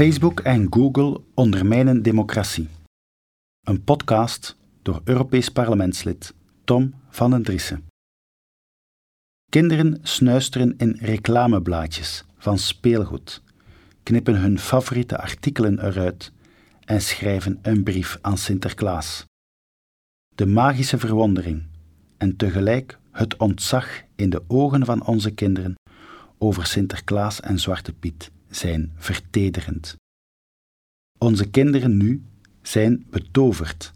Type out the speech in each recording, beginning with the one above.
Facebook en Google ondermijnen democratie. Een podcast door Europees parlementslid Tom van den Driessen. Kinderen snuisteren in reclameblaadjes van speelgoed, knippen hun favoriete artikelen eruit en schrijven een brief aan Sinterklaas. De magische verwondering en tegelijk het ontzag in de ogen van onze kinderen over Sinterklaas en Zwarte Piet zijn vertederend. Onze kinderen nu zijn betoverd,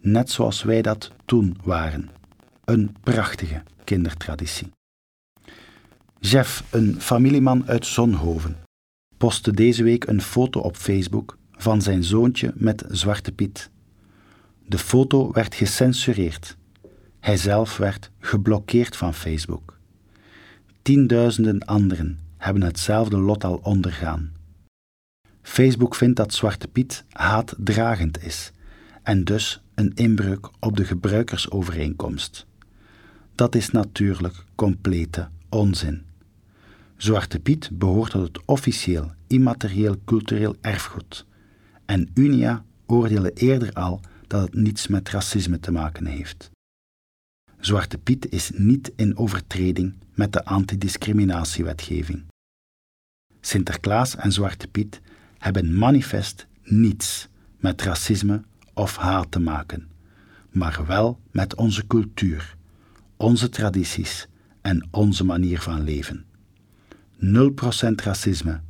net zoals wij dat toen waren. Een prachtige kindertraditie. Jeff, een familieman uit Zonhoven, postte deze week een foto op Facebook van zijn zoontje met Zwarte Piet. De foto werd gecensureerd. Hij zelf werd geblokkeerd van Facebook. Tienduizenden anderen hebben hetzelfde lot al ondergaan. Facebook vindt dat Zwarte Piet haatdragend is en dus een inbreuk op de gebruikersovereenkomst. Dat is natuurlijk complete onzin. Zwarte Piet behoort tot het officieel immaterieel cultureel erfgoed. En Unia oordeelde eerder al dat het niets met racisme te maken heeft. Zwarte Piet is niet in overtreding met de antidiscriminatiewetgeving. Sinterklaas en Zwarte Piet hebben manifest niets met racisme of haat te maken, maar wel met onze cultuur, onze tradities en onze manier van leven. 0% racisme,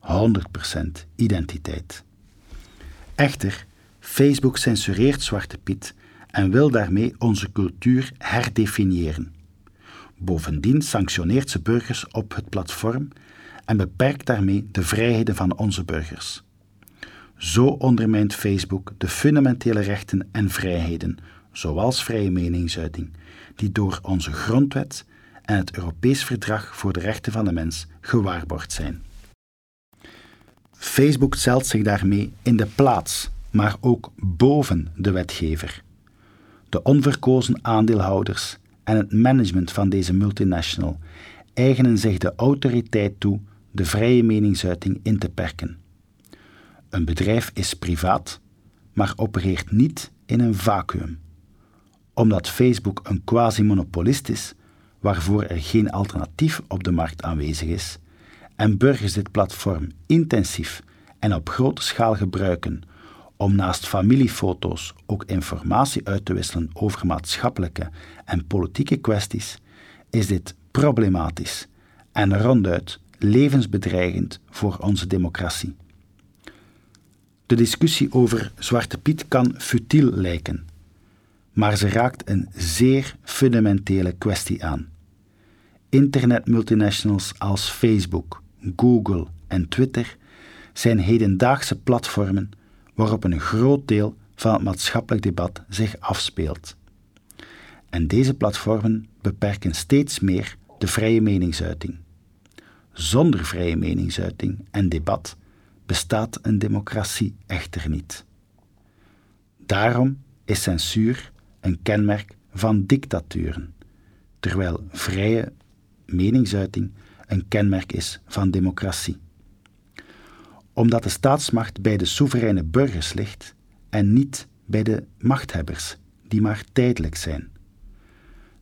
100% identiteit. Echter, Facebook censureert Zwarte Piet en wil daarmee onze cultuur herdefiniëren. Bovendien sanctioneert ze burgers op het platform en beperkt daarmee de vrijheden van onze burgers. Zo ondermijnt Facebook de fundamentele rechten en vrijheden, zoals vrije meningsuiting, die door onze grondwet en het Europees Verdrag voor de Rechten van de Mens gewaarborgd zijn. Facebook stelt zich daarmee in de plaats, maar ook boven de wetgever. De onverkozen aandeelhouders en het management van deze multinational eigenen zich de autoriteit toe de vrije meningsuiting in te perken. Een bedrijf is privaat, maar opereert niet in een vacuüm. Omdat Facebook een quasi-monopolist is, waarvoor er geen alternatief op de markt aanwezig is, en burgers dit platform intensief en op grote schaal gebruiken om naast familiefoto's ook informatie uit te wisselen over maatschappelijke en politieke kwesties, is dit problematisch en ronduit levensbedreigend voor onze democratie. De discussie over Zwarte Piet kan futiel lijken, maar ze raakt een zeer fundamentele kwestie aan. Internetmultinationals als Facebook, Google en Twitter zijn hedendaagse platformen waarop een groot deel van het maatschappelijk debat zich afspeelt. En deze platformen beperken steeds meer de vrije meningsuiting. Zonder vrije meningsuiting en debat bestaat een democratie echter niet. Daarom is censuur een kenmerk van dictaturen, terwijl vrije meningsuiting een kenmerk is van democratie. Omdat de staatsmacht bij de soevereine burgers ligt en niet bij de machthebbers, die maar tijdelijk zijn.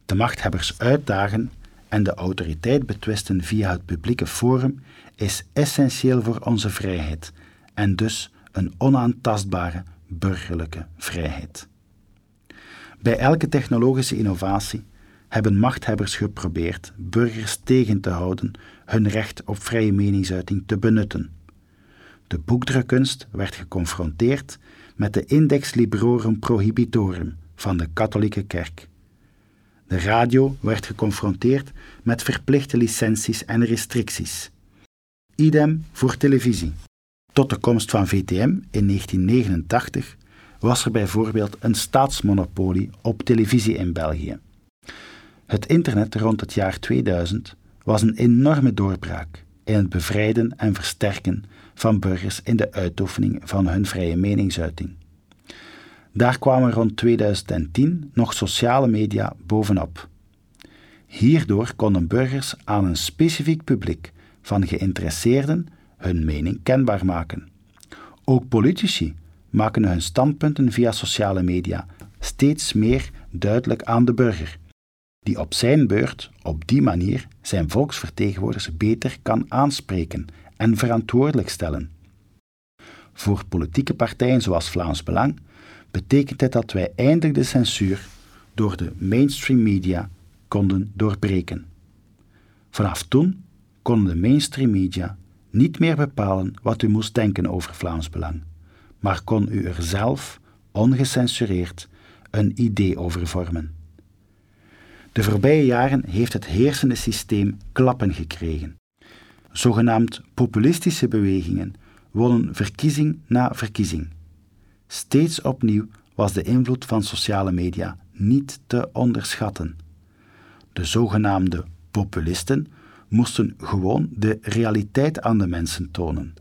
De machthebbers uitdagen en de autoriteit betwisten via het publieke forum is essentieel voor onze vrijheid en dus een onaantastbare burgerlijke vrijheid. Bij elke technologische innovatie hebben machthebbers geprobeerd burgers tegen te houden hun recht op vrije meningsuiting te benutten. De boekdrukkunst werd geconfronteerd met de Index Librorum Prohibitorum van de katholieke kerk. De radio werd geconfronteerd met verplichte licenties en restricties. Idem voor televisie. Tot de komst van VTM in 1989 was er bijvoorbeeld een staatsmonopolie op televisie in België. Het internet rond het jaar 2000 was een enorme doorbraak in het bevrijden en versterken van burgers in de uitoefening van hun vrije meningsuiting. Daar kwamen rond 2010 nog sociale media bovenop. Hierdoor konden burgers aan een specifiek publiek van geïnteresseerden hun mening kenbaar maken, Ook politici maken hun standpunten via sociale media steeds meer duidelijk aan de burger, die op zijn beurt op die manier zijn volksvertegenwoordigers beter kan aanspreken en verantwoordelijk stellen. Voor politieke partijen zoals Vlaams Belang betekent het dat wij eindelijk de censuur door de mainstream media konden doorbreken. Vanaf toen konden de mainstream media niet meer bepalen wat u moest denken over Vlaams Belang, maar kon u er zelf, ongecensureerd, een idee over vormen. De voorbije jaren heeft het heersende systeem klappen gekregen. Zogenaamd populistische bewegingen wonnen verkiezing na verkiezing. Steeds opnieuw was de invloed van sociale media niet te onderschatten. De zogenaamde populisten moesten gewoon de realiteit aan de mensen tonen,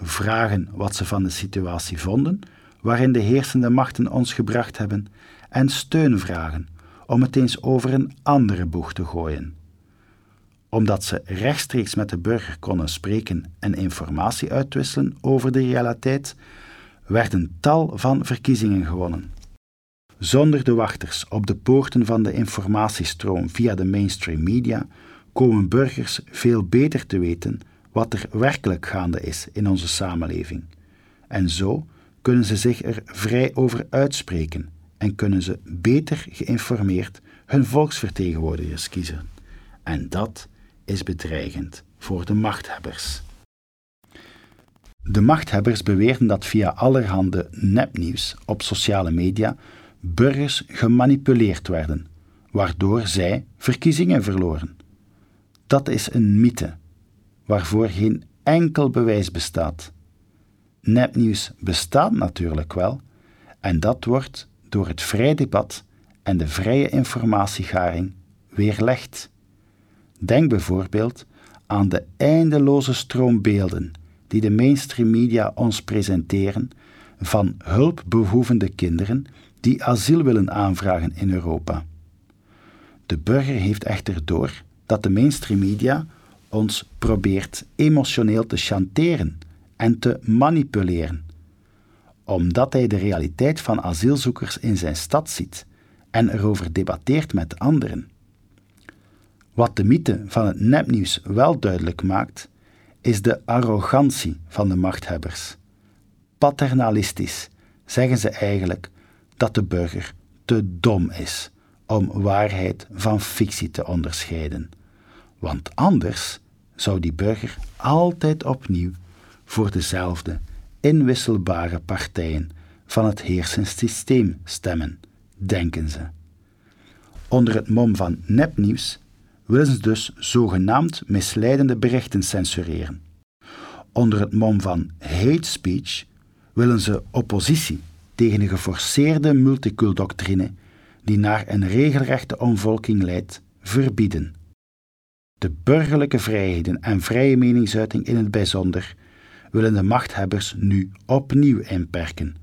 vragen wat ze van de situatie vonden waarin de heersende machten ons gebracht hebben en steun vragen om het eens over een andere boeg te gooien. Omdat ze rechtstreeks met de burger konden spreken en informatie uitwisselen over de realiteit, werden tal van verkiezingen gewonnen. Zonder de wachters op de poorten van de informatiestroom via de mainstream media komen burgers veel beter te weten wat er werkelijk gaande is in onze samenleving. En zo kunnen ze zich er vrij over uitspreken en kunnen ze beter geïnformeerd hun volksvertegenwoordigers kiezen. En dat is bedreigend voor de machthebbers. De machthebbers beweerden dat via allerhande nepnieuws op sociale media burgers gemanipuleerd werden, waardoor zij verkiezingen verloren. Dat is een mythe, waarvoor geen enkel bewijs bestaat. Nepnieuws bestaat natuurlijk wel, en dat wordt door het vrije debat en de vrije informatiegaring weerlegd. Denk bijvoorbeeld aan de eindeloze stroom beelden die de mainstream media ons presenteren van hulpbehoevende kinderen die asiel willen aanvragen in Europa. De burger heeft echter door dat de mainstream media ons probeert emotioneel te chanteren en te manipuleren, omdat hij de realiteit van asielzoekers in zijn stad ziet en erover debatteert met anderen. Wat de mythe van het nepnieuws wel duidelijk maakt, is de arrogantie van de machthebbers. Paternalistisch zeggen ze eigenlijk dat de burger te dom is om waarheid van fictie te onderscheiden. Want anders zou die burger altijd opnieuw voor dezelfde inwisselbare partijen van het heersend systeem stemmen, denken ze. Onder het mom van nepnieuws willen ze dus zogenaamd misleidende berichten censureren. Onder het mom van hate speech willen ze oppositie tegen een geforceerde multicultuurdoctrine die naar een regelrechte omvolking leidt, verbieden. De burgerlijke vrijheden en vrije meningsuiting in het bijzonder willen de machthebbers nu opnieuw inperken,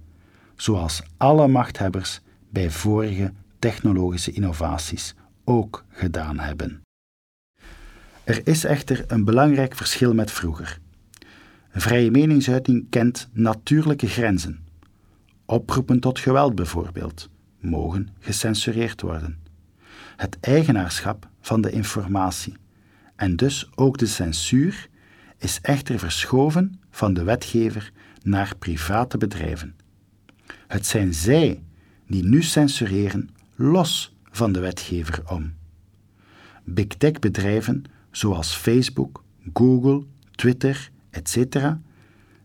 zoals alle machthebbers bij vorige technologische innovaties ook gedaan hebben. Er is echter een belangrijk verschil met vroeger. Vrije meningsuiting kent natuurlijke grenzen. Oproepen tot geweld bijvoorbeeld mogen gecensureerd worden. Het eigenaarschap van de informatie en dus ook de censuur is echter verschoven van de wetgever naar private bedrijven. Het zijn zij die nu censureren los van de wetgever om. Big tech bedrijven zoals Facebook, Google, Twitter, etc.,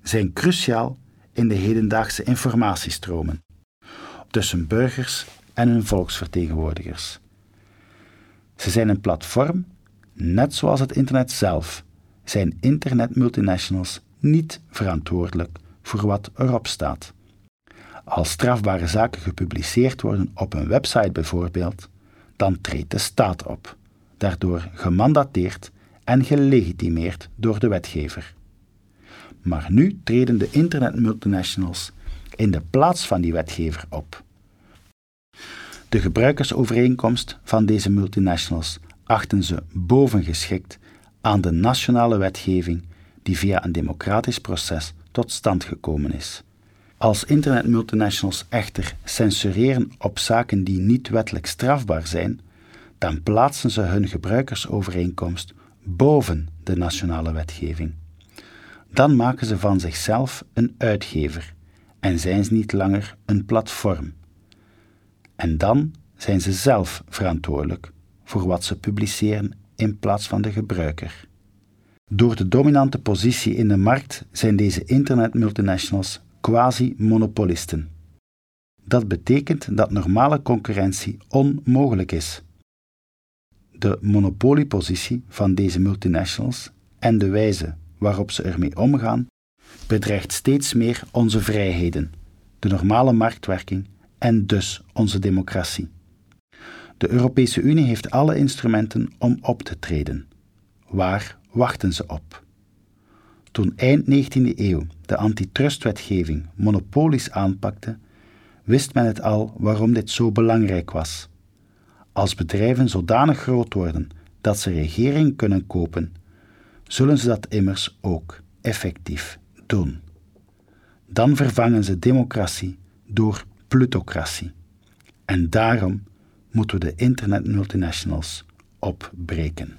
zijn cruciaal in de hedendaagse informatiestromen tussen burgers en hun volksvertegenwoordigers. Ze zijn een platform, net zoals het internet zelf, zijn internetmultinationals niet verantwoordelijk voor wat erop staat. Als strafbare zaken gepubliceerd worden op een website bijvoorbeeld, dan treedt de staat op, daardoor gemandateerd en gelegitimeerd door de wetgever. Maar nu treden de internetmultinationals in de plaats van die wetgever op. De gebruikersovereenkomst van deze multinationals achten ze bovengeschikt aan de nationale wetgeving die via een democratisch proces tot stand gekomen is. Als internetmultinationals echter censureren op zaken die niet wettelijk strafbaar zijn, dan plaatsen ze hun gebruikersovereenkomst boven de nationale wetgeving. Dan maken ze van zichzelf een uitgever en zijn ze niet langer een platform. En dan zijn ze zelf verantwoordelijk voor wat ze publiceren in plaats van de gebruiker. Door de dominante positie in de markt zijn deze internetmultinationals quasi-monopolisten. Dat betekent dat normale concurrentie onmogelijk is. De monopoliepositie van deze multinationals en de wijze waarop ze ermee omgaan bedreigt steeds meer onze vrijheden, de normale marktwerking en dus onze democratie. De Europese Unie heeft alle instrumenten om op te treden. Waar wachten ze op? Toen eind 19e eeuw de antitrustwetgeving monopolies aanpakte, wist men het al waarom dit zo belangrijk was. Als bedrijven zodanig groot worden dat ze regering kunnen kopen, zullen ze dat immers ook effectief doen. Dan vervangen ze democratie door plutocratie. En daarom moeten we de internetmultinationals opbreken.